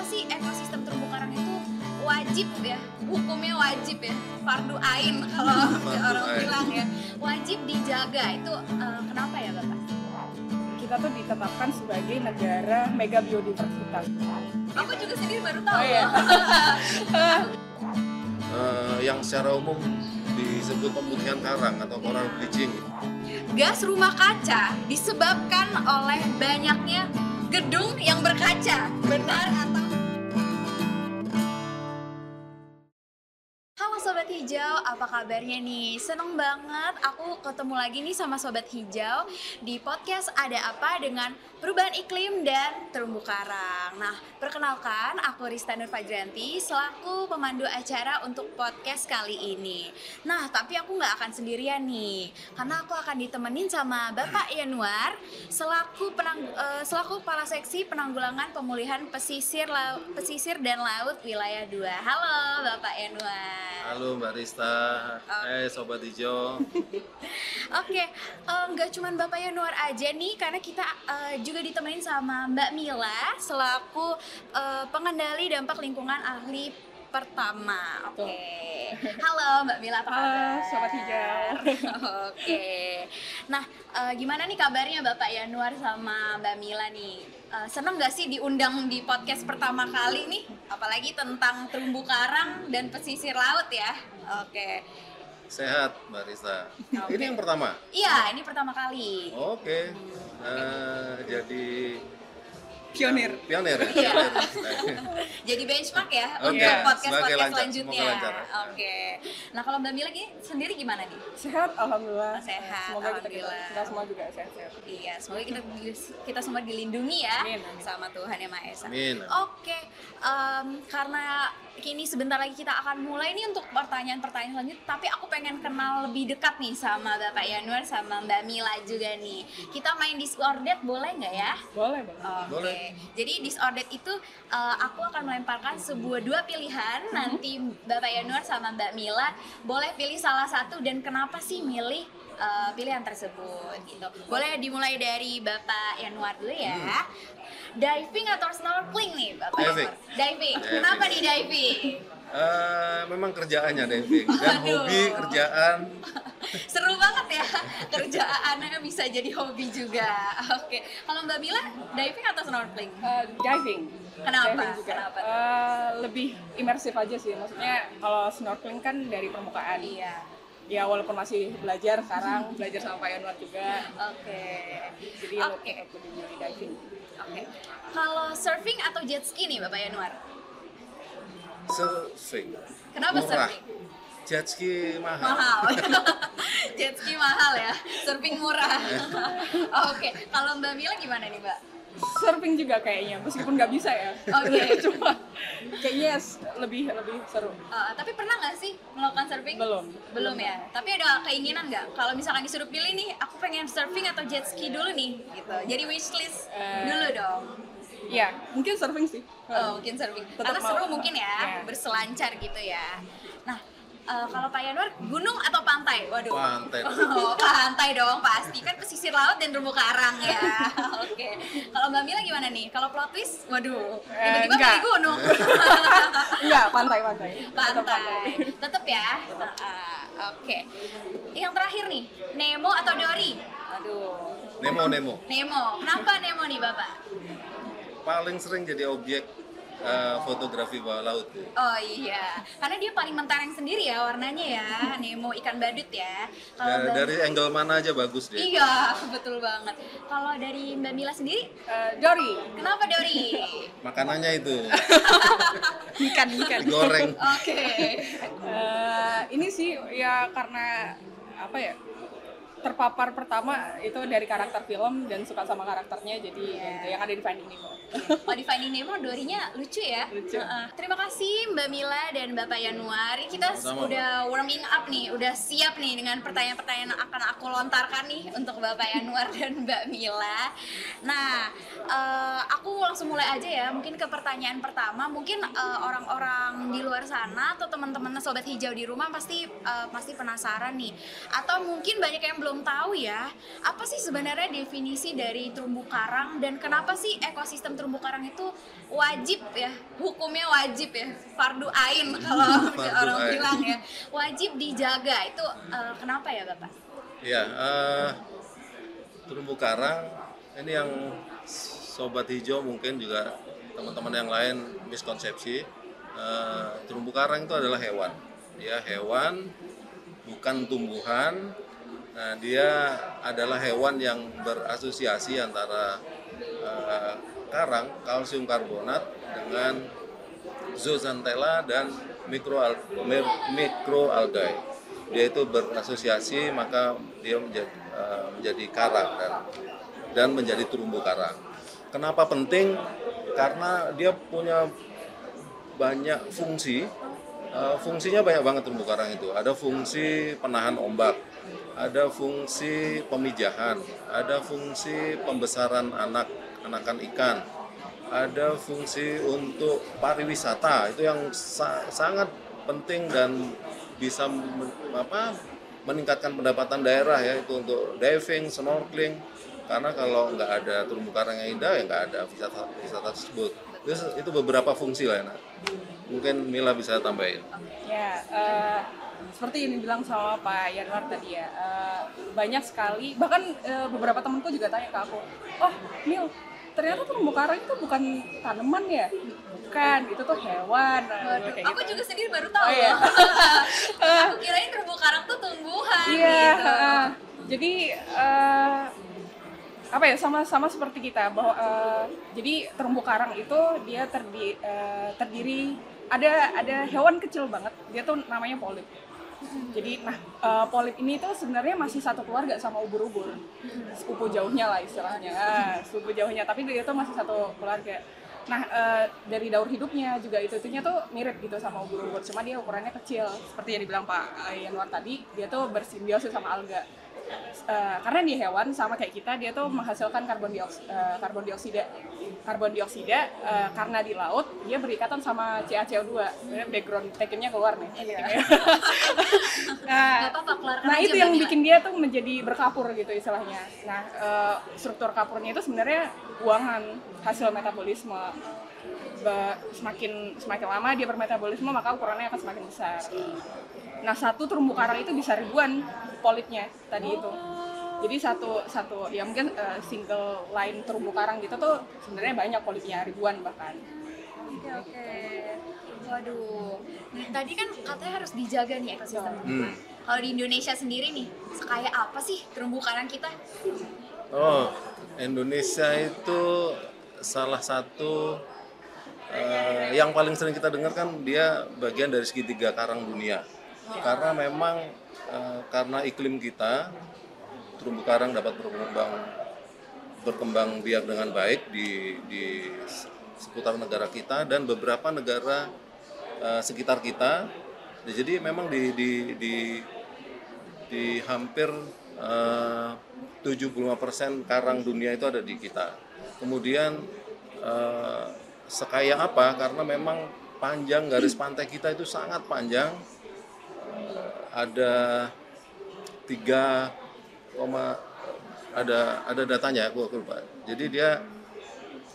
kenapa sih ekosistem terumbu karang itu wajib ya hukumnya wajib ya fardu ain kalau orang ain. bilang ya wajib dijaga itu eh, kenapa ya bapak? Kita tuh ditetapkan sebagai negara mega biodiversitas. Aku juga sendiri baru tahu. Oh, iya. Eh, yang secara umum disebut pemutihan karang atau coral bleaching. Gas rumah kaca disebabkan oleh banyaknya gedung yang berkaca. Benar atau Hijau, apa kabarnya nih? Seneng banget aku ketemu lagi nih sama Sobat Hijau di podcast Ada Apa dengan perubahan iklim dan terumbu karang. Nah, perkenalkan aku Rista Nur Fajranti selaku pemandu acara untuk podcast kali ini. Nah, tapi aku nggak akan sendirian nih, karena aku akan ditemenin sama Bapak Yanuar selaku penang, eh, selaku kepala seksi penanggulangan pemulihan pesisir lau- pesisir dan laut wilayah 2. Halo Bapak Yanuar. Halo Mbak Rista, eh Sobat Hijau. Oke, eh, nggak cuman Bapak Yanuar aja nih, karena kita eh, juga ditemenin sama Mbak Mila selaku eh, pengendali dampak lingkungan ahli pertama. Oke, halo Mbak Mila apa Halo, kabar? Sobat Hijau. Oke, nah eh, gimana nih kabarnya Bapak Yanuar sama Mbak Mila nih? Eh, seneng nggak sih diundang di podcast pertama kali nih? Apalagi tentang terumbu karang dan pesisir laut ya? Oke, Sehat Mbak Rista. Oke. Ini yang pertama. iya ini pertama kali. Oke. Eh, jadi Pionir. pionir ya. Iya. pionir. jadi benchmark ya Oke, untuk podcast sebagai podcast lancar, selanjutnya. Oke. Nah kalau Mbak Mila gini sendiri gimana nih? Sehat, alhamdulillah. Sehat, Semoga kita, kita, alhamdulillah. kita semua juga sehat-sehat. Iya, semoga kita kita semua dilindungi ya Amin, amin. sama Tuhan yang Maha Esa. Amin. Oke, em, karena kini sebentar lagi kita akan mulai nih untuk pertanyaan-pertanyaan selanjutnya. Tapi aku pengen kenal lebih dekat nih sama Bapak Yanuar sama Mbak Mila juga nih. Kita main disordered boleh nggak ya? Boleh, boleh. Oke, Boleh. jadi disordered itu uh, aku akan melemparkan sebuah dua pilihan. Nanti Bapak Yanuar sama Mbak Mila boleh pilih salah satu dan kenapa sih milih uh, pilihan tersebut gitu. Boleh dimulai dari Bapak Yanuar dulu ya. Diving atau snorkeling nih Bapak Diving. Diving. Diving. Kenapa di diving? Eh, memang kerjaannya diving dan Waduh. hobi kerjaan Seru banget ya kerjaannya bisa jadi hobi juga. Oke, kalau Mbak Mila diving atau snorkeling? Eh, diving. Kenapa? Diving juga. Kenapa? Eh, lebih imersif aja sih. Maksudnya kalau snorkeling kan dari permukaan. Iya. Ya walaupun masih belajar sekarang, belajar sama Pak Yanuar juga. Oke. Jadi Oke. lebih milih diving. Oke. Kalau surfing atau jet ski nih Bapak Yanuar? surfing. Kenapa Murah. surfing? Jet ski mahal. Mahal. jet ski mahal ya. Surfing murah. Oke. Kalau Mbak Mila gimana nih, Mbak? Surfing juga kayaknya, meskipun nggak bisa ya. Oke. Cuma kayaknya s- lebih lebih seru. Eh, tapi pernah nggak sih melakukan surfing? Belum. Belum ya. Tapi ada keinginan nggak? Kalau misalkan disuruh pilih nih, aku pengen surfing atau jet ski dulu nih, gitu. Jadi wishlist Eh. dulu dong. Ya, mungkin surfing sih. Oh, mungkin surfing. Tetap Karena seru mungkin ya, Ya. berselancar gitu ya. Nah, eh, kalau Pak Yanuar, gunung atau pantai? Waduh. Pantai. Oh, pantai dong, pasti kan pesisir laut dan terumbu karang ya. Oke. Kalau Mbak Mila gimana nih? Kalau plot twist, waduh, Eh, tiba-tiba enggak. pilih gunung. Enggak, pantai, pantai. Tetap pantai. Tetep ya. Ah, Oke. Yang terakhir nih, Nemo atau Dory? Aduh. Nemo Nemo. Nemo. Kenapa Nemo nih, Bapak? Paling sering jadi objek eh, fotografi bawah laut. Oh iya, karena dia paling mentereng sendiri ya warnanya ya, Nemo ikan badut ya. Kalau Da- Mbak- dari angle mana aja bagus dia. Iya, betul banget. Kalau dari Mbak Mila sendiri, Eh, Dory, kenapa Dori? Makanannya itu ikan, ikan. digoreng. Oke. Eh, ini sih ya karena apa ya terpapar pertama itu dari karakter film dan suka sama karakternya jadi Iya. gitu, yang ada di Finding Nemo. Oh di Finding Nemo Dorinya lucu ya. Lucu. Heeh. Terima kasih Mbak Mila dan Bapak Yanuar. Kita Sama-sama. udah warming up nih, udah siap nih dengan pertanyaan-pertanyaan yang akan aku lontarkan nih untuk Bapak Yanuar dan Mbak Mila. Nah, eh, aku langsung mulai aja ya. Mungkin ke pertanyaan pertama, mungkin eh, orang-orang di luar sana atau teman-teman sobat hijau di rumah pasti eh, pasti penasaran nih. Atau mungkin banyak yang belum belum tahu ya, apa sih sebenarnya definisi dari terumbu karang dan kenapa sih ekosistem terumbu karang itu wajib ya, hukumnya wajib ya, fardu ain kalau Fardu orang ain. bilang ya, wajib dijaga itu eh, kenapa ya bapak? Ya, eh, terumbu karang ini yang sobat hijau mungkin juga teman-teman yang lain miskonsepsi. Eh, terumbu karang itu adalah hewan, ya hewan bukan tumbuhan. Nah, dia adalah hewan yang berasosiasi antara eh, karang kalsium karbonat dengan zooxanthella dan mikroal mikroalgae. Dia itu berasosiasi maka dia menjadi eh, menjadi karang dan dan menjadi terumbu karang. Kenapa penting? Karena dia punya banyak fungsi. Eh, fungsinya banyak banget terumbu karang itu. Ada fungsi penahan ombak, ada fungsi pemijahan, ada fungsi pembesaran anak anakan ikan, ada fungsi untuk pariwisata itu yang sa- sangat penting dan bisa men- apa meningkatkan pendapatan daerah ya itu untuk diving, snorkeling. Karena kalau nggak ada terumbu karang yang indah ya nggak ada wisata wisata tersebut. Itu, itu beberapa fungsi lah ya mungkin Mila bisa tambahin. Ya, eh, seperti yang dibilang sama Pak Yanwar tadi ya, eh, banyak sekali, bahkan eh, beberapa temanku juga tanya ke aku, oh Mil, ternyata terumbu karang itu bukan tanaman ya? Bukan, itu tuh hewan. eh, Waduh, kayak aku gitu. juga sendiri baru tahu Oh, iya. aku kirain terumbu karang tuh tumbuhan Iya, gitu. heeh. jadi eh, apa ya sama sama seperti kita bahwa eh, jadi terumbu karang itu dia terdi, eh, terdiri ada ada hewan kecil banget dia tuh namanya polip. Jadi nah eh, polip ini tuh sebenarnya masih satu keluarga sama ubur-ubur sepupu jauhnya lah istilahnya Ah, sepupu jauhnya tapi dia tuh masih satu keluarga. Nah eh, dari daur hidupnya juga itu itunya tuh mirip gitu sama ubur-ubur cuma dia ukurannya kecil seperti yang dibilang Pak Yanwar tadi dia tuh bersimbiosis sama alga. Eh, karena dia hewan sama kayak kita dia tuh menghasilkan karbon dioksida karbon dioksida. Karbon dioksida eh, karena di laut dia berikatan sama CaCO2 Sebenarnya background tekinnya keluar nih. Nah, keluarkan nah aja, itu yang bikin dia tuh menjadi berkapur gitu istilahnya. Nah eh, struktur kapurnya itu sebenarnya buangan hasil metabolisme semakin semakin lama dia bermetabolisme maka ukurannya akan semakin besar. Nah satu terumbu karang itu bisa ribuan polipnya tadi itu. Jadi satu satu ya mungkin eh, single line terumbu karang gitu tuh sebenarnya banyak polipnya ribuan bahkan. Oke oke. Waduh. Nah, tadi kan katanya harus dijaga nih ekosistem. Hmm. Kalau di Indonesia sendiri nih, kayak apa sih terumbu karang kita? Oh, Indonesia itu salah satu eh, yang paling sering kita dengar kan dia bagian dari segitiga karang dunia. Karena memang eh, karena iklim kita terumbu karang dapat berkembang berkembang biak dengan baik di di seputar negara kita dan beberapa negara eh, sekitar kita. Jadi memang di di di di hampir eh, 75% karang dunia itu ada di kita. Kemudian sekaya apa? Karena memang panjang garis pantai kita itu sangat panjang. Ada tiga ada ada datanya aku, aku lupa. Jadi dia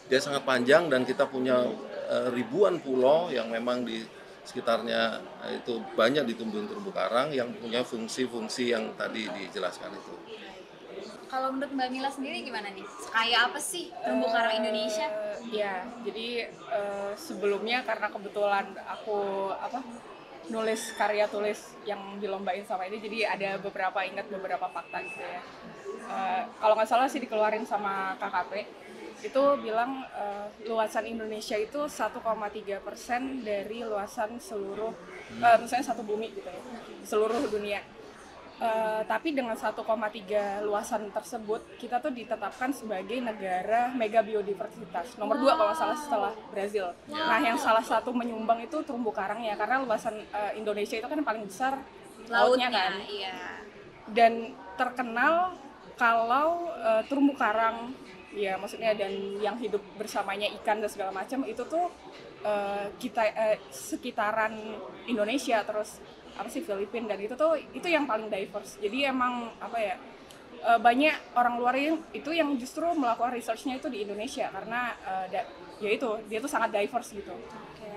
dia sangat panjang dan kita punya eh, ribuan pulau yang memang di sekitarnya eh, itu banyak ditumbuhin terumbu karang yang punya fungsi-fungsi yang tadi dijelaskan itu. Kalau menurut Mbak Mila sendiri gimana nih? Kayak apa sih terumbu karang Indonesia? Eh, ya, jadi eh, sebelumnya karena kebetulan aku apa nulis karya tulis yang dilombain sama ini, jadi ada beberapa ingat beberapa fakta gitu ya. Eh, kalau nggak salah sih dikeluarin sama KKP itu bilang eh, luasan Indonesia itu 1,3 persen dari luasan seluruh, eh, misalnya satu bumi gitu ya, seluruh dunia. Eh, tapi dengan 1,3 luasan tersebut kita tuh ditetapkan sebagai negara mega biodiversitas nomor dua kalau salah setelah Brazil. Nah yang salah satu menyumbang itu terumbu karang ya karena luasan eh, Indonesia itu kan paling besar lautnya, kan iya. dan terkenal kalau eh, terumbu karang ya maksudnya dan yang hidup bersamanya ikan dan segala macam itu tuh eh, kita eh, sekitaran Indonesia terus apa sih Filipina dan itu tuh itu yang paling diverse jadi emang apa ya eh, banyak orang luar yang itu yang justru melakukan researchnya itu di Indonesia karena da- ya itu dia tuh sangat diverse gitu Oke.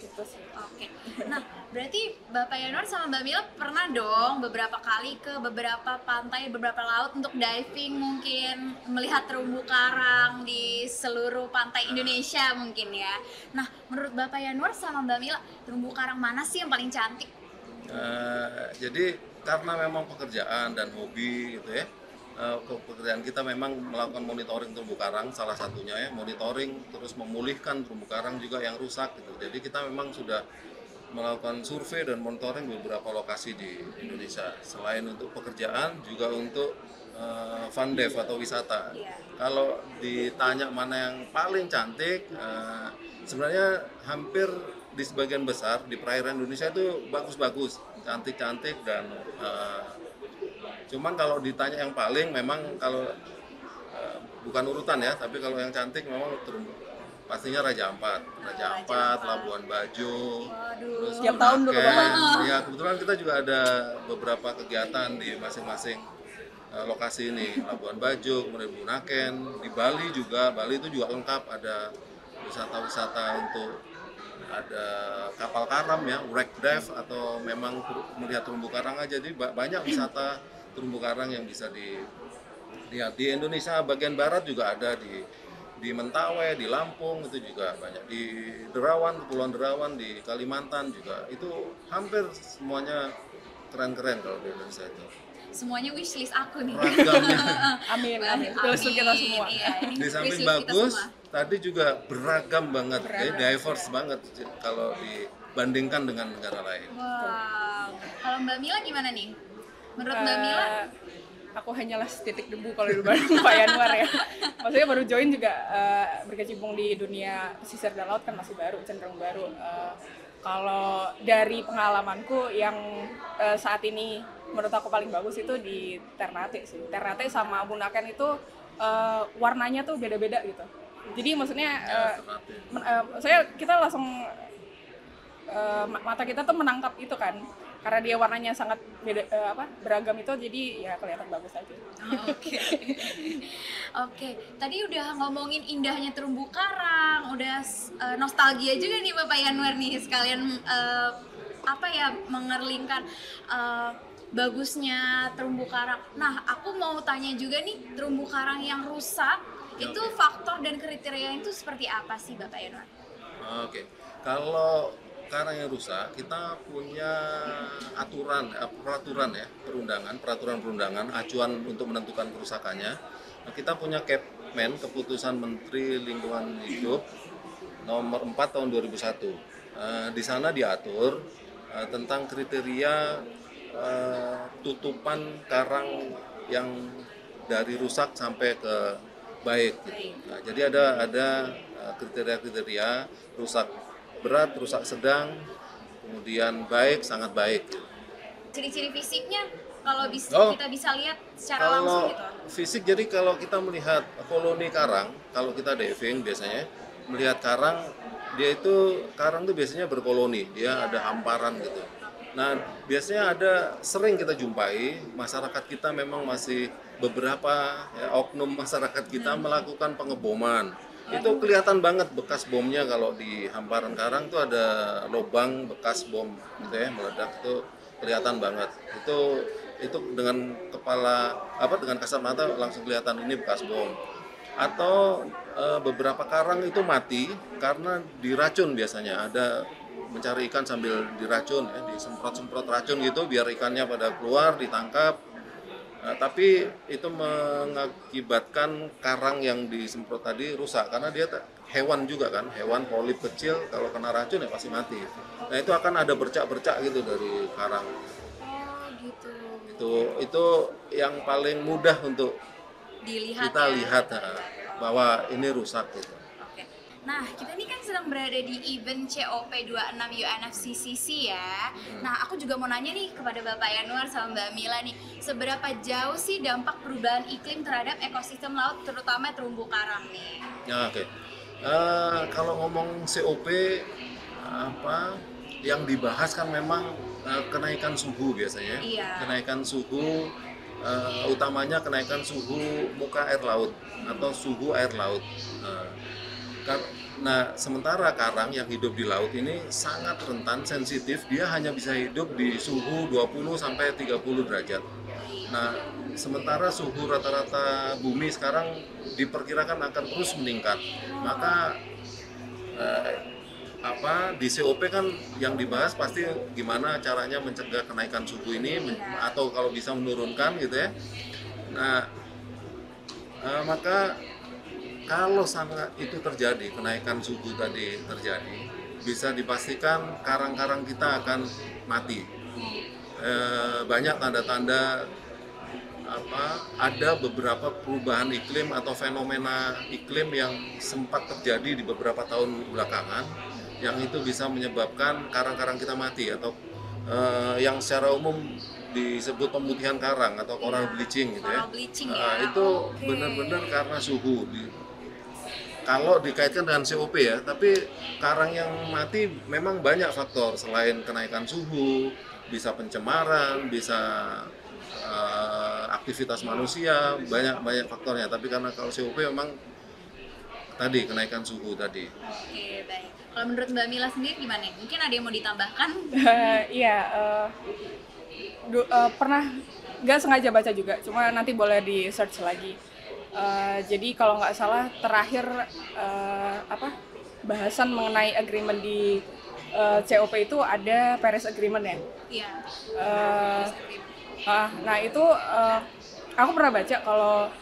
gitu sih Oke. Nah, berarti Bapak Yanuar sama Mbak Mila pernah dong beberapa kali ke beberapa pantai, beberapa laut untuk diving mungkin melihat terumbu karang di seluruh pantai Indonesia mungkin ya. Nah, menurut Bapak Yanuar sama Mbak Mila, terumbu karang mana sih yang paling cantik? Eh, jadi karena memang pekerjaan dan hobi gitu ya pe- pekerjaan kita memang melakukan monitoring terumbu karang salah satunya ya monitoring terus memulihkan terumbu karang juga yang rusak gitu. Jadi kita memang sudah melakukan survei dan monitoring beberapa lokasi di Indonesia. Selain untuk pekerjaan juga untuk eh, fun dev atau wisata. Iya. kalau ditanya mana yang paling cantik, eh, sebenarnya hampir di sebagian besar di perairan Indonesia itu bagus-bagus, cantik-cantik dan eh, cuman kalau ditanya yang paling memang kalau eh, bukan urutan ya, tapi kalau yang cantik memang terumbu pastinya Raja Ampat, Raja Raja Ampat. Labuan Bajo, Waduh. terus Tiap tahun dulu. Ya kebetulan kita juga ada beberapa kegiatan di masing-masing eh, lokasi ini Labuan Bajo, kemudian Bunaken, di Bali juga Bali itu juga lengkap ada wisata-wisata untuk ada kapal karam ya, wreck dive atau memang melihat terumbu karang aja. Jadi ba- banyak wisata terumbu karang yang bisa dilihat di Indonesia bagian barat juga ada di di Mentawai, di Lampung itu juga banyak. Di Derawan, Kepulauan Derawan di Kalimantan juga. Itu hampir semuanya keren-keren kalau di Indonesia itu. Semuanya wishlist aku nih. ragamnya. Amin amin. Terus kita semua. Iya, ini di samping wishlist kita bagus semua. Tadi juga beragam banget Beragam, jadi diverse banget kalau dibandingkan dengan negara lain Wow. Kalau Mbak Mila gimana nih? Menurut Mbak Mila? Eh, aku hanyalah setitik debu kalau di Bandung Pak Yanwar ya. Maksudnya baru join juga eh, berkecimpung di dunia pesisir dan laut kan masih baru, cenderung baru. Eh, kalau dari pengalamanku yang eh, saat ini menurut aku paling bagus itu di Ternate sih. Ternate sama Bunaken itu eh, warnanya tuh beda-beda gitu. Jadi maksudnya men- eh, saya kita langsung ma- mata kita tuh menangkap itu kan karena dia warnanya sangat beda eh, apa beragam itu jadi ya kelihatan bagus aja Oke. Oke, tadi udah ngomongin indahnya terumbu karang, udah eh, nostalgia juga nih Bapak Yanwar nih sekalian eh, apa ya mengerlingkan eh, bagusnya terumbu karang. Nah, aku mau tanya juga nih terumbu karang yang rusak itu faktor dan kriteria itu seperti apa sih Bapak Yanwar? Oke, kalau karang yang rusak, kita punya aturan, eh, peraturan ya, perundangan, peraturan perundangan, acuan untuk menentukan kerusakannya. Nah, kita punya Kepmen, keputusan Menteri Lingkungan Hidup nomor 4 tahun 2001. Eh, di sana diatur eh, tentang kriteria eh, tutupan karang yang dari rusak sampai ke baik. Gitu. Nah, jadi ada ada eh, kriteria-kriteria rusak berat, rusak sedang, kemudian baik, sangat baik. Ciri-ciri fisiknya kalau bisa Oh. kita bisa lihat secara langsung Kalau gitu. fisik, jadi kalau kita melihat koloni karang, kalau kita diving biasanya melihat karang, dia itu karang itu biasanya berkoloni, dia ada hamparan gitu. Nah, biasanya ada sering kita jumpai masyarakat kita memang masih beberapa ya, oknum masyarakat kita melakukan pengeboman. Itu kelihatan banget bekas bomnya kalau di hamparan karang tuh ada lubang bekas bom gitu ya meledak itu kelihatan banget. Itu itu dengan kepala apa dengan kasat mata langsung kelihatan ini bekas bom. Atau eh, beberapa karang itu mati karena diracun biasanya ada mencari ikan sambil diracun ya disemprot-semprot racun gitu biar ikannya pada keluar ditangkap Nah, tapi itu mengakibatkan karang yang disemprot tadi rusak karena dia hewan juga kan, hewan polip kecil kalau kena racun ya pasti mati. Nah itu akan ada bercak-bercak gitu dari karang. Oh, gitu. Itu itu yang paling mudah untuk Dilihat kita ya. lihat bahwa ini rusak gitu. Nah, kita ini kan sedang berada di event COP26 UNFCCC ya. Nah, aku juga mau nanya nih kepada Bapak Yanuar sama Mbak Mila nih, seberapa jauh sih dampak perubahan iklim terhadap ekosistem laut terutama terumbu karang nih? Ya oke. Eh, kalau ngomong COP apa yang dibahas kan memang eh, kenaikan suhu biasanya. Iya. Kenaikan suhu eh, utamanya kenaikan suhu muka air laut atau suhu air laut. Nah, kar- Nah, sementara karang yang hidup di laut ini sangat rentan, sensitif. Dia hanya bisa hidup di suhu 20 sampai 30 derajat. Nah, sementara suhu rata-rata bumi sekarang diperkirakan akan terus meningkat. Maka eh, apa di COP kan yang dibahas pasti gimana caranya mencegah kenaikan suhu ini atau kalau bisa menurunkan gitu ya. Nah, eh, maka kalau sangat itu terjadi kenaikan suhu tadi terjadi bisa dipastikan karang-karang kita akan mati Eh, banyak tanda-tanda apa ada beberapa perubahan iklim atau fenomena iklim yang sempat terjadi di beberapa tahun belakangan yang itu bisa menyebabkan karang-karang kita mati atau eh, yang secara umum disebut pemutihan karang atau coral bleaching gitu ya. Coral bleaching ya. Nah, itu Oke. benar-benar karena suhu. Di- kalau dikaitkan dengan COP ya, tapi karang yang mati memang banyak faktor selain kenaikan suhu, bisa pencemaran, bisa eh, aktivitas manusia, banyak banyak faktornya. Tapi karena kalau COP memang tadi kenaikan suhu tadi. Oke, baik. Kalau menurut Mbak Mila sendiri gimana? Mungkin ada yang mau ditambahkan? Iya, du- eh, pernah nggak sengaja baca juga, cuma nanti boleh di search lagi. Eh, jadi kalau nggak salah terakhir eh, apa bahasan mengenai agreement di eh, COP itu ada Paris Agreement ya. Iya. Eh, ah, nah itu eh, aku pernah baca kalau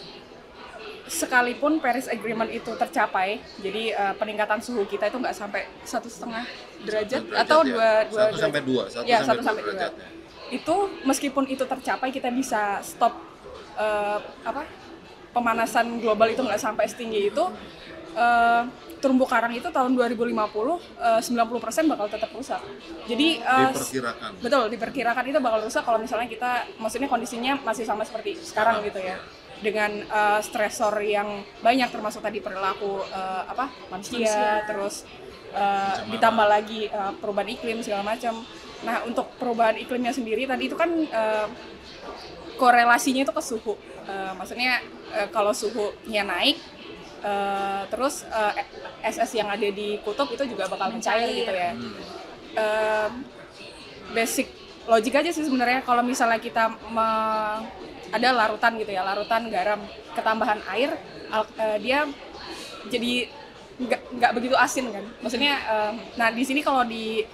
sekalipun Paris Agreement itu tercapai, jadi eh, peningkatan suhu kita itu nggak sampai satu setengah derajat, atau ya. dua dua satu sampai dua, satu Ya, sampai satu dua sampai dua. derajatnya. itu meskipun itu tercapai kita bisa stop eh, apa pemanasan global itu nggak sampai setinggi itu eh, terumbu karang itu tahun 2050 eh, 90% bakal tetap rusak. Jadi eh, Diperkirakan. betul diperkirakan itu bakal rusak kalau misalnya kita maksudnya kondisinya masih sama seperti sekarang gitu ya dengan eh, stresor yang banyak termasuk tadi perilaku eh, apa manusia, terus eh, ditambah lagi eh, perubahan iklim segala macam. Nah untuk perubahan iklimnya sendiri tadi itu kan eh, korelasinya itu ke suhu. Eh, maksudnya eh, kalau suhunya naik eh, terus eh, SS yang ada di kutub itu juga bakal mencair, Mencair. gitu ya. Hmm. Basic logik aja sih sebenarnya kalau misalnya kita me- ada larutan gitu ya larutan garam ketambahan air al- eh, dia jadi nggak begitu asin kan maksudnya eh, nah di sini kalau di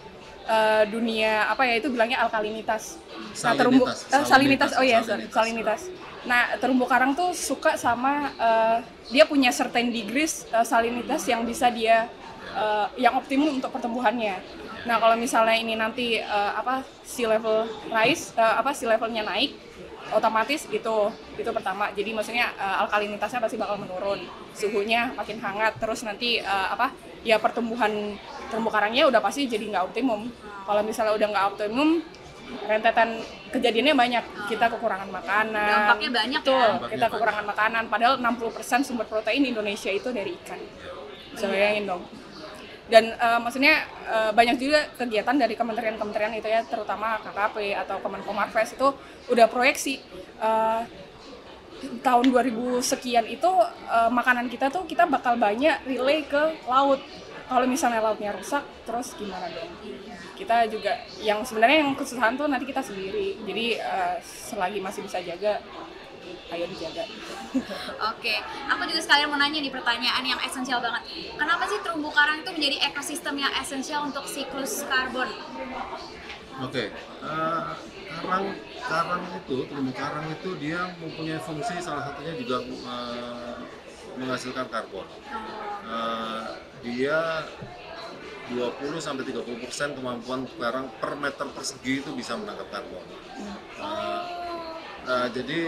eh, dunia apa ya itu bilangnya alkalinitas. Nah terumbu Salinitas, eh, salinitas. Oh iya salinitas. salinitas. Nah terumbu karang tuh suka sama eh, dia punya certain degrees eh, salinitas yang bisa dia eh, yang optimum untuk pertumbuhannya. Nah, kalau misalnya ini nanti eh, apa sea level rise eh, apa sea levelnya naik otomatis itu itu pertama. Jadi maksudnya eh, alkalinitasnya pasti bakal menurun, suhunya makin hangat, terus nanti eh, apa ya pertumbuhan terumbu karangnya udah pasti jadi nggak optimum. Kalau misalnya udah nggak optimum rentetan kejadiannya banyak. Kita kekurangan makanan. Dampaknya banyak ya. Betul, Dampaknya kita banyak. kekurangan makanan padahal 60% sumber protein Indonesia itu dari ikan. Bisa Iya. bayangin dong dan eh, maksudnya eh, banyak juga kegiatan dari kementerian-kementerian itu ya terutama KKP atau Kemenkomarves itu udah proyeksi eh, tahun 2000 sekian itu eh, makanan kita tuh kita bakal banyak relay ke laut kalau misalnya lautnya rusak terus gimana dong kita juga yang sebenarnya yang kesusahan tuh nanti kita sendiri jadi eh, selagi masih bisa jaga ayo dijaga Oke, aku juga sekalian mau nanya nih pertanyaan yang esensial banget. Kenapa sih terumbu karang itu menjadi ekosistem yang esensial untuk siklus karbon? Oke, eh, karang karang itu terumbu karang itu dia mempunyai fungsi salah satunya juga eh, menghasilkan karbon. Eh, dia 20 sampai 30 persen kemampuan karang per meter persegi itu bisa menangkap karbon. Eh, eh, jadi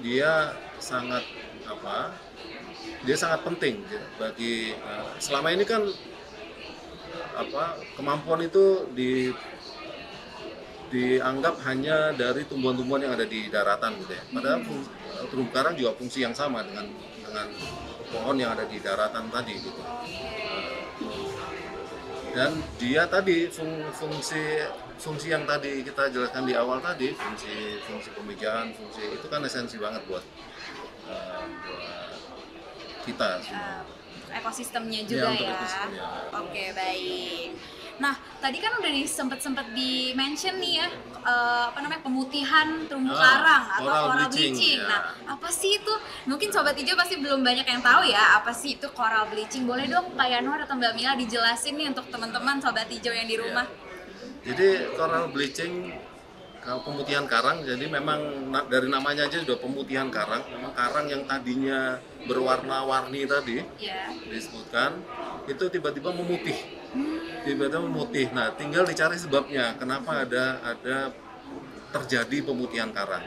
dia sangat apa? Dia sangat penting bagi eh, selama ini kan apa kemampuan itu di dianggap hanya dari tumbuhan-tumbuhan yang ada di daratan gitu ya. Padahal fung- terumbu karang juga fungsi yang sama dengan dengan pohon yang ada di daratan tadi gitu. Dan dia tadi fung- fungsi fungsi yang tadi kita jelaskan di awal tadi, fungsi fungsi pemijaan, fungsi itu kan esensi banget buat uh, buat kita semua. Uh, ekosistemnya Iya, juga ya. ekosistemnya. Oke baik. Tadi kan udah nih sempet-sempet di mention nih ya eh, apa namanya pemutihan terumbu Ah, karang atau coral coral bleaching, bleaching. ya. Nah apa sih itu? Mungkin sobat hijau pasti belum banyak yang tahu ya apa sih itu coral bleaching. Boleh dong Pak Yanwar atau Mbak Mila dijelasin nih untuk teman-teman sobat hijau yang di Iya. rumah. Jadi coral bleaching kalau pemutihan karang, jadi memang dari namanya aja sudah pemutihan karang. Memang karang yang tadinya berwarna-warni tadi Ya. disebutkan itu tiba-tiba memutih, tiba-tiba memutih. Nah, tinggal dicari sebabnya kenapa ada ada terjadi pemutihan karang.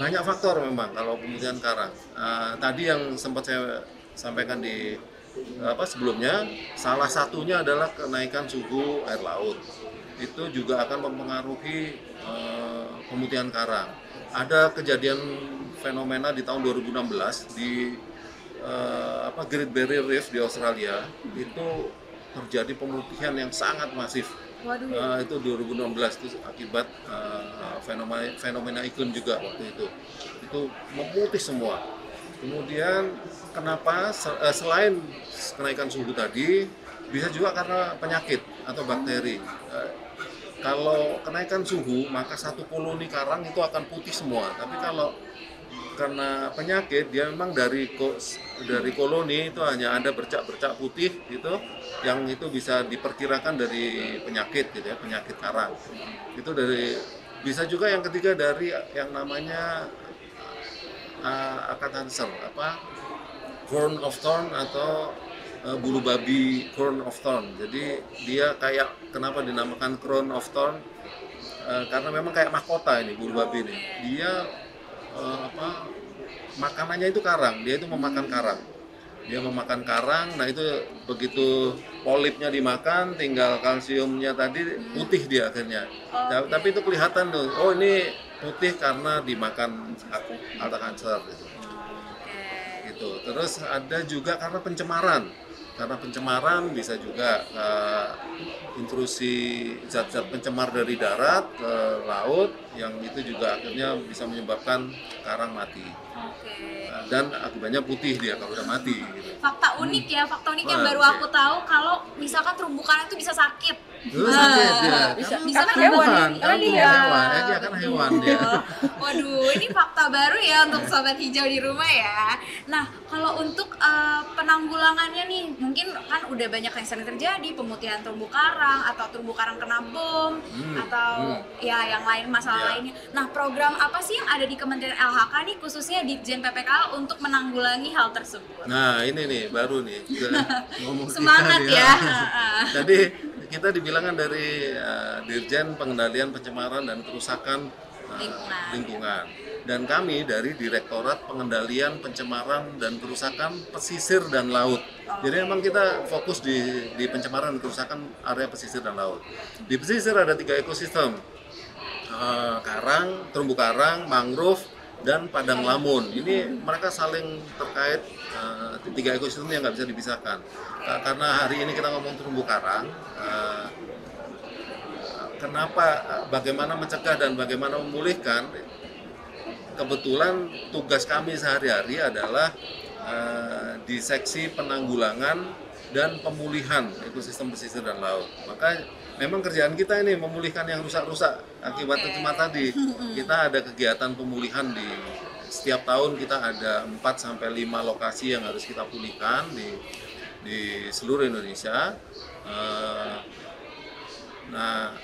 Banyak faktor memang kalau pemutihan karang. Ah, tadi yang sempat saya sampaikan di apa sebelumnya, salah satunya adalah kenaikan suhu air laut. Itu juga akan mempengaruhi eh, pemutihan karang. Ada kejadian fenomena di tahun 2016 di eh, apa Great Barrier Reef di Australia itu terjadi pemutihan yang sangat masif. Waduh. Eh, itu 2016 itu akibat eh, fenomena fenomena iklim juga waktu itu. Itu memutih semua. Kemudian kenapa Se- eh, selain kenaikan suhu tadi bisa juga karena penyakit atau bakteri. Eh, kalau kenaikan suhu maka satu koloni karang itu akan putih semua. Tapi kalau karena penyakit dia memang dari dari koloni itu hanya ada bercak-bercak putih gitu yang itu bisa diperkirakan dari penyakit gitu ya penyakit karang. Itu dari bisa juga yang ketiga dari yang namanya uh, cancer apa? Crown of thorn atau uh, bulu babi crown of thorn. Jadi dia kayak kenapa dinamakan crown of thorn? Uh, karena memang kayak mahkota ini bulu babi ini. Dia uh, apa makanannya itu karang. Dia itu memakan karang. Dia memakan karang nah itu begitu polipnya dimakan tinggal kalsiumnya tadi putih dia akhirnya. Ta- tapi itu kelihatan tuh oh ini putih karena dimakan alta kanker gitu. Oke. gitu. Terus ada juga karena pencemaran. Karena pencemaran bisa juga uh, intrusi zat-zat pencemar dari darat ke laut yang itu juga akhirnya bisa menyebabkan karang mati Uh, dan akibatnya putih dia kalau udah mati gitu. Fakta unik ya, fakta unik yang baru aku tahu kalau misalkan terumbu karang itu bisa sakit. Dulu sakit ya. bisa. Karena Bisa kan hewan, hewan, kan dia hewan, ya dia kan hewan dia. Waduh, ini fakta baru ya untuk sobat hijau di rumah ya. Nah, kalau untuk eh, penanggulangannya nih, mungkin kan udah banyak yang sering terjadi pemutihan terumbu karang atau terumbu karang kena bom Hmm, atau hmm. ya yang lain masalah Ya. lainnya. Nah, program apa sih yang ada di Kementerian LHK nih khususnya di Jen PPKL untuk menanggulangi hal tersebut? Nah ini nih baru nih Semangat ya. Jadi kita dibilangkan dari uh, Dirjen Pengendalian Pencemaran dan Kerusakan uh, Lingkungan. lingkungan. Dan kami dari Direktorat Pengendalian Pencemaran dan Kerusakan Pesisir dan Laut. Jadi memang kita fokus di, di pencemaran dan kerusakan area pesisir dan laut. Di pesisir ada tiga ekosistem, Eh, karang, terumbu karang, mangrove, dan padang lamun. Ini mereka saling terkait eh, tiga ekosistem yang nggak bisa dipisahkan. Ka- Karena hari ini kita ngomong terumbu karang, eh, kenapa eh, bagaimana mencegah dan bagaimana memulihkan? Kebetulan tugas kami sehari-hari adalah eh, di seksi penanggulangan dan pemulihan ekosistem pesisir dan laut. Maka memang kerjaan kita ini memulihkan yang rusak-rusak akibat pencemar tadi. Kita ada kegiatan pemulihan di setiap tahun kita ada 4 sampai 5 lokasi yang harus kita pulihkan di di seluruh Indonesia. Eh, nah,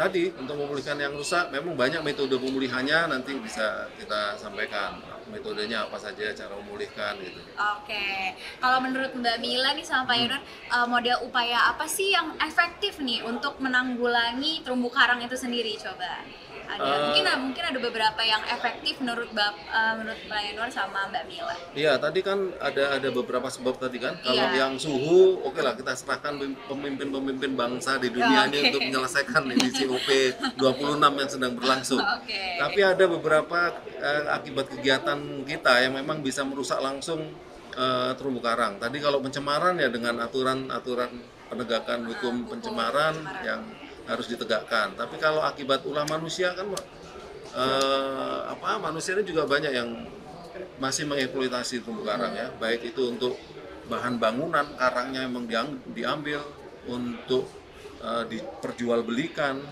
tadi untuk memulihkan yang rusak memang banyak metode pemulihannya nanti bisa kita sampaikan metodenya apa saja cara memulihkan gitu. Oke, kalau menurut Mbak Mila nih sama Pak Yunus, eh, model upaya apa sih yang efektif nih untuk menanggulangi terumbu karang itu sendiri? Coba ada, Eh, mungkin mungkin ada beberapa yang efektif menurut Bap, eh, menurut Yunus sama Mbak Mila. Iya, tadi kan ada ada beberapa sebab tadi kan. Kalau Iya. yang suhu, oke lah kita serahkan pemimpin-pemimpin bangsa di dunia ini Oke. untuk menyelesaikan ini COP 26 yang sedang berlangsung. Oke. Tapi ada beberapa eh, akibat kegiatan kita yang memang bisa merusak langsung eh, terumbu karang. Tadi kalau pencemaran ya dengan aturan-aturan penegakan hukum hukum pencemaran pencemaran. yang harus ditegakkan. Tapi kalau akibat ulah manusia kan eh, apa manusia ini juga banyak yang masih mengeksploitasi terumbu karang ya, baik itu untuk bahan bangunan karangnya emang diang- diambil untuk eh, diperjualbelikan,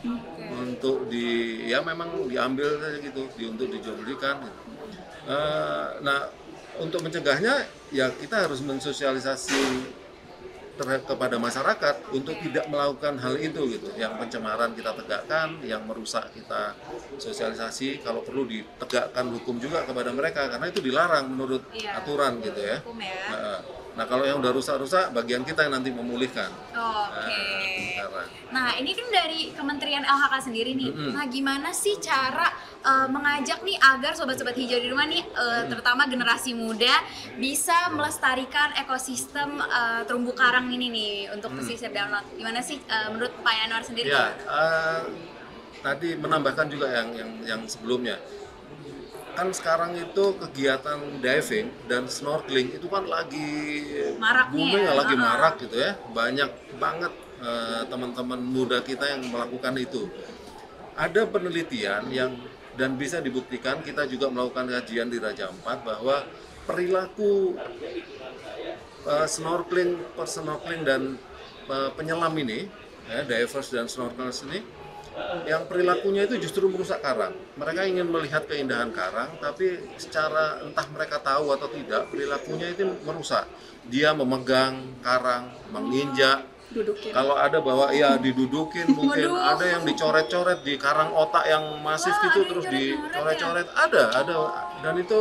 untuk di ya memang diambil saja gitu, di, untuk dijualbelikan. Gitu. Eh, nah untuk mencegahnya ya kita harus mensosialisasi kepada masyarakat untuk tidak melakukan hal itu gitu. Yang pencemaran kita tegakkan, yang merusak kita sosialisasi. Kalau perlu ditegakkan hukum juga kepada mereka karena itu dilarang menurut Iya. aturan gitu ya. Hukum ya. Nah, Nah kalau yang udah rusak-rusak, bagian kita yang nanti memulihkan. Oke. Nah, sekarang. Nah, ini kan dari Kementerian LHK sendiri nih. Mm-mm. Nah, gimana sih cara uh, mengajak nih agar sobat-sobat hijau di rumah nih, uh, terutama generasi muda, bisa melestarikan ekosistem uh, terumbu karang ini nih untuk pesisir dan laut. Gimana sih uh, menurut Pak Yanwar sendiri? Ya, eh, tadi menambahkan juga yang yang yang sebelumnya. Kan sekarang itu kegiatan diving dan snorkeling itu kan lagi Maraknya booming ya, lagi marak gitu ya. Banyak banget teman-teman muda kita yang melakukan itu. Ada penelitian yang dan bisa dibuktikan kita juga melakukan kajian di Raja Ampat bahwa perilaku eh, snorkeling, snorkeling dan eh, penyelam ini, ya, divers dan snorkelers ini, yang perilakunya itu justru merusak karang. Mereka ingin melihat keindahan karang, tapi secara entah mereka tahu atau tidak, perilakunya itu merusak. Dia memegang karang, menginjak. Dudukin Kalau ada bawa ya didudukin, mungkin Waduh. ada yang dicoret-coret di karang otak yang masif Wah, gitu terus yang dicoret-coret. Ada, ada dan itu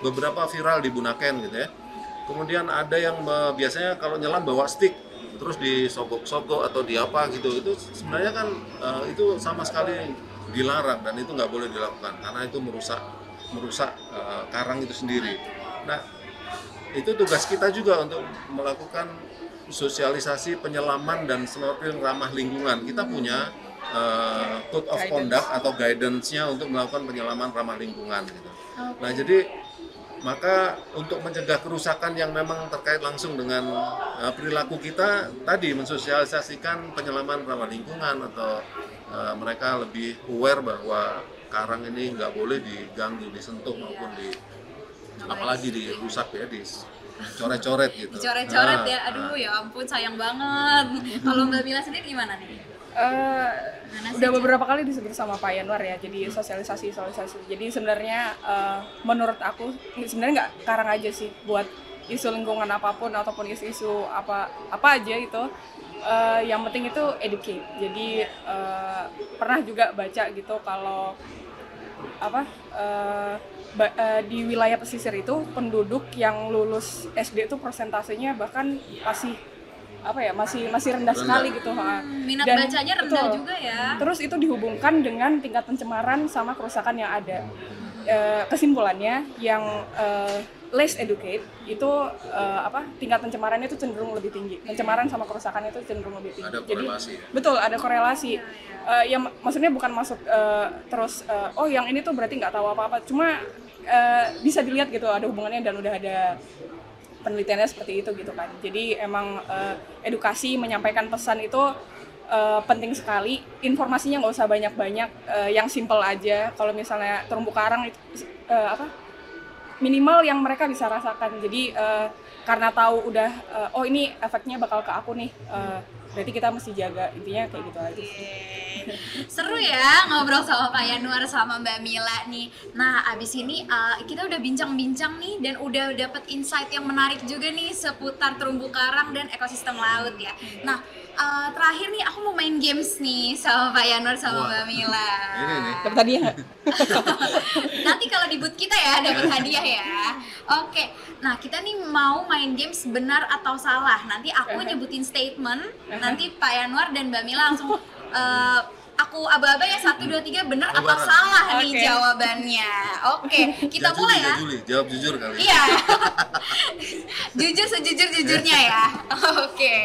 beberapa viral di Bunaken gitu ya. Kemudian ada yang biasanya kalau nyelam bawa stick terus disogok-sogok atau di apa gitu itu sebenarnya kan eh, itu sama sekali dilarang dan itu nggak boleh dilakukan karena itu merusak merusak eh, karang itu sendiri. Nah itu tugas kita juga untuk melakukan sosialisasi penyelaman dan snorkeling ramah lingkungan. Kita punya eh, code of Guidance. conduct atau guidance-nya untuk melakukan penyelaman ramah lingkungan. Gitu. Nah jadi maka untuk mencegah kerusakan yang memang terkait langsung dengan eh, perilaku kita tadi mensosialisasikan penyelaman ramah lingkungan atau eh, mereka lebih aware bahwa karang ini nggak boleh diganggu, disentuh maupun di apalagi dirusak ya, dicoret-coret gitu. Dicoret-coret Nah, ya. Aduh, ya ampun sayang banget. Kalau Mbak Mila sendiri gimana nih? Eh, sih, udah beberapa kali disebut sama Pak Yanwar ya jadi sosialisasi sosialisasi jadi sebenarnya eh, menurut aku ini sebenarnya nggak karang aja sih buat isu lingkungan apa pun ataupun isu-isu apa apa aja itu eh, yang penting itu educate jadi eh, pernah juga baca gitu kalau apa eh, eh, di wilayah pesisir itu penduduk yang lulus SD itu persentasenya bahkan masih apa ya masih masih rendah, Rendah. sekali gitu ha. Minat Dan- bacanya rendah betul. juga ya. Terus itu dihubungkan dengan tingkat pencemaran sama kerusakan yang ada. Eh, kesimpulannya yang eh, less educate itu eh, apa tingkat pencemarannya itu cenderung lebih tinggi. Pencemaran sama kerusakan itu cenderung lebih tinggi. Ada korelasi ya? betul ada korelasi. Eh, yang maksudnya bukan masuk eh, terus eh, oh yang ini tuh berarti nggak tahu apa-apa. Cuma eh, bisa dilihat gitu ada hubungannya dan udah ada penelitiannya seperti itu gitu kan. Jadi emang eh, edukasi menyampaikan pesan itu eh, penting sekali. Informasinya nggak usah banyak-banyak, eh, yang simple aja. Kalau misalnya terumbu karang itu eh, apa minimal yang mereka bisa rasakan. Jadi eh, karena tahu udah eh, oh ini efeknya bakal ke aku nih. eh, berarti kita mesti jaga intinya kayak gitu aja. sih. Seru ya ngobrol sama Pak Yanuar sama Mbak Mila nih. Nah, abis ini uh, kita udah bincang-bincang nih dan udah dapet insight yang menarik juga nih seputar terumbu karang dan ekosistem laut ya. Nah, uh, terakhir nih aku mau main games nih sama Pak Yanuar sama Wah. Mbak Mila. Dapat hadiah nggak? Nanti kalau di booth kita ya dapat hadiah ya. Oke. Nah, kita nih mau main games benar atau salah. Nanti aku nyebutin statement, nanti Pak Yanwar dan Mbak Mila langsung eh, aku aba-aba ya satu dua tiga benar atau salah nih Oke. jawabannya. Oke, kita Gak mulai ya. juli. Jawab jujur kali. Iya. jujur sejujur jujurnya ya. Oke.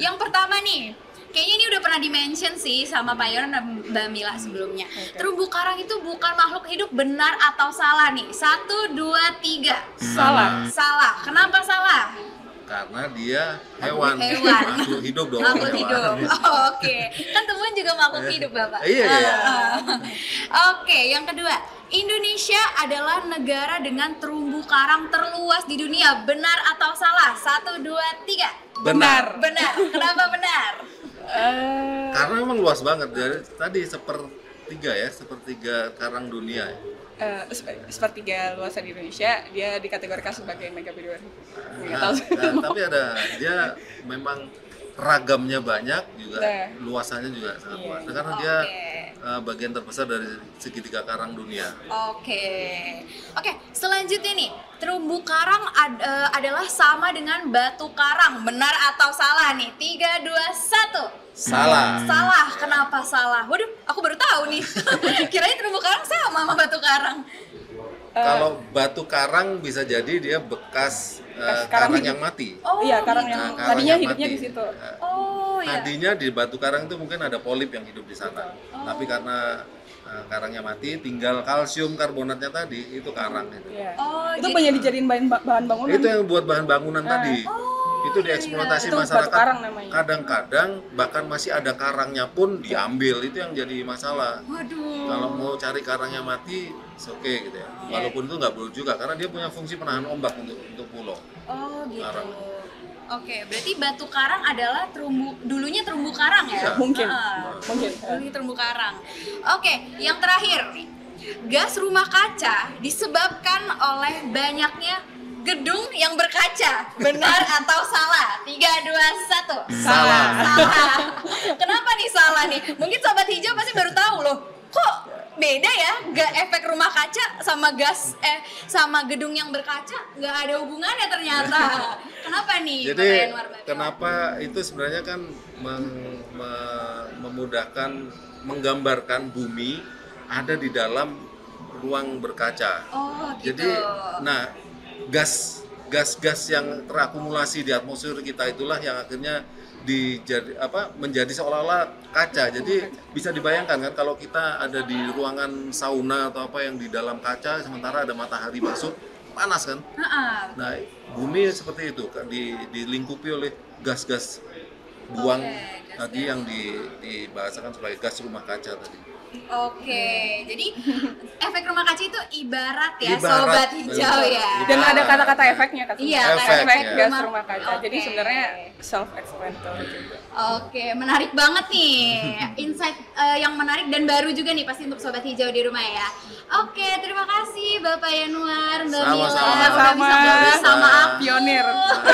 Yang pertama nih, kayaknya ini udah pernah di-mention sih sama Pak Yoran dan Mbak Mila sebelumnya. Terumbu karang itu bukan makhluk hidup benar atau salah nih? Satu, dua, tiga. Salah. Salah. Kenapa salah? Karena dia hewan, Hewan. makhluk hidup dong. Makhluk hidup. Oh, Oke, kan tumbuhan juga makhluk hidup, Bapak. Iya, iya. Ah. Oke, yang kedua, Indonesia adalah negara dengan terumbu karang terluas di dunia. Benar atau salah? Satu, dua, tiga. Benar. Benar. Kenapa benar? Eh, Karena memang luas banget dari tadi sepertiga ya, sepertiga karang dunia. Sep- sepertiga luasan Indonesia dia dikategorikan sebagai tahu. Nah, nah, tapi ada dia memang ragamnya banyak juga Nah. luasannya juga sangat Iya. luas karena dia Oke. Uh, bagian terbesar dari segitiga karang dunia. Oke, oke. Selanjutnya nih, terumbu karang ad- eh, adalah sama dengan batu karang. Benar atau salah nih? Tiga, dua, satu. Salah. Salah. Kenapa salah? Waduh, aku baru tahu nih. Kirain terumbu karang sama sama batu karang. Eh, Kalau batu karang bisa jadi dia bekas uh, karang karang yang mati. Oh, Iya, karang gitu. yang Nah, karang tadinya yang hidupnya mati. di situ. Uh, Oh, iya. Tadinya di batu karang itu mungkin ada polip yang hidup di sana. Tapi karena uh, karangnya mati, tinggal kalsium karbonatnya tadi itu karang itu. Iya. Oh, itu jadi- banyak dijadiin bahan, bahan bangunan. Itu yang buat bahan bangunan Nah. tadi. Itu dieksploitasi Itu batu masyarakat. Kadang-kadang bahkan masih ada karangnya pun diambil. Itu yang jadi masalah. Waduh. Kalau mau cari karangnya mati, oke gitu ya. Walaupun itu nggak perlu juga karena dia punya fungsi penahan ombak untuk untuk pulau. Oh, gitu. Karang. Oke, berarti batu karang adalah terumbu dulunya terumbu karang ya? Iya. Mungkin. Ah. Mungkin. Dulunya terumbu karang. Oke, yang terakhir. Gas rumah kaca disebabkan oleh banyaknya gedung yang berkaca. Benar atau salah? Tiga, dua, satu. Salah. Salah. Kenapa nih salah nih? Mungkin sobat hijau pasti baru tahu loh. Kok beda ya? Gak efek rumah kaca sama gas eh sama gedung yang berkaca nggak ada hubungannya ternyata. Kenapa nih? Jadi kenapa itu sebenarnya kan meng- me- memudahkan menggambarkan bumi ada di dalam ruang berkaca. Oh, gitu. Jadi, nah gas gas-gas yang terakumulasi di atmosfer kita itulah yang akhirnya dijadi apa menjadi seolah-olah kaca. Jadi bisa dibayangkan kan kalau kita ada di ruangan sauna atau apa yang di dalam kaca sementara ada matahari masuk panas kan. Nah, bumi seperti itu kan di, dilingkupi oleh gas-gas buang Oke, gas tadi yang di, dibahasakan sebagai gas rumah kaca tadi. Oke, jadi efek rumah kaca itu ibarat ya Ibarat, sobat hijau ya. Dan ada kata-kata efeknya katanya. Iya, Efek, efek ya. gas Rumah- rumah kaca. Jadi Oke. sebenarnya self explanatory juga. Oke, menarik banget nih. Insight eh, yang menarik dan baru juga nih pasti untuk sobat hijau di rumah ya. Oke, terima kasih Bapak Yanuar, Mbak Mila Sama-sama. udah bisa Sama-sama. ngobrol sama aku. Pionir.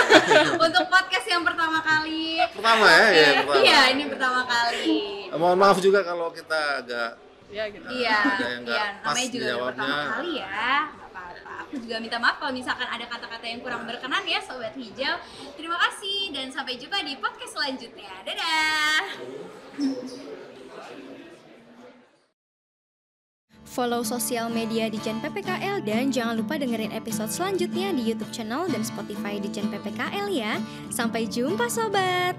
untuk podcast yang pertama kali. Pertama ya, ya Oke, pertama. Iya, ini pertama kali. Eh, Mohon maaf juga kalau kita agak Ya gitu. Iya, ada yang nggak iya, namanya juga baru dijawabnya. pertama kali ya. Apa-apa. Aku juga minta maaf kalau misalkan ada kata-kata yang kurang berkenan ya, sobat hijau. Terima kasih dan sampai jumpa di podcast selanjutnya. Dadah. Follow sosial media di Jen PPKL dan jangan lupa dengerin episode selanjutnya di YouTube channel dan Spotify di Jen PPKL ya. Sampai jumpa sobat.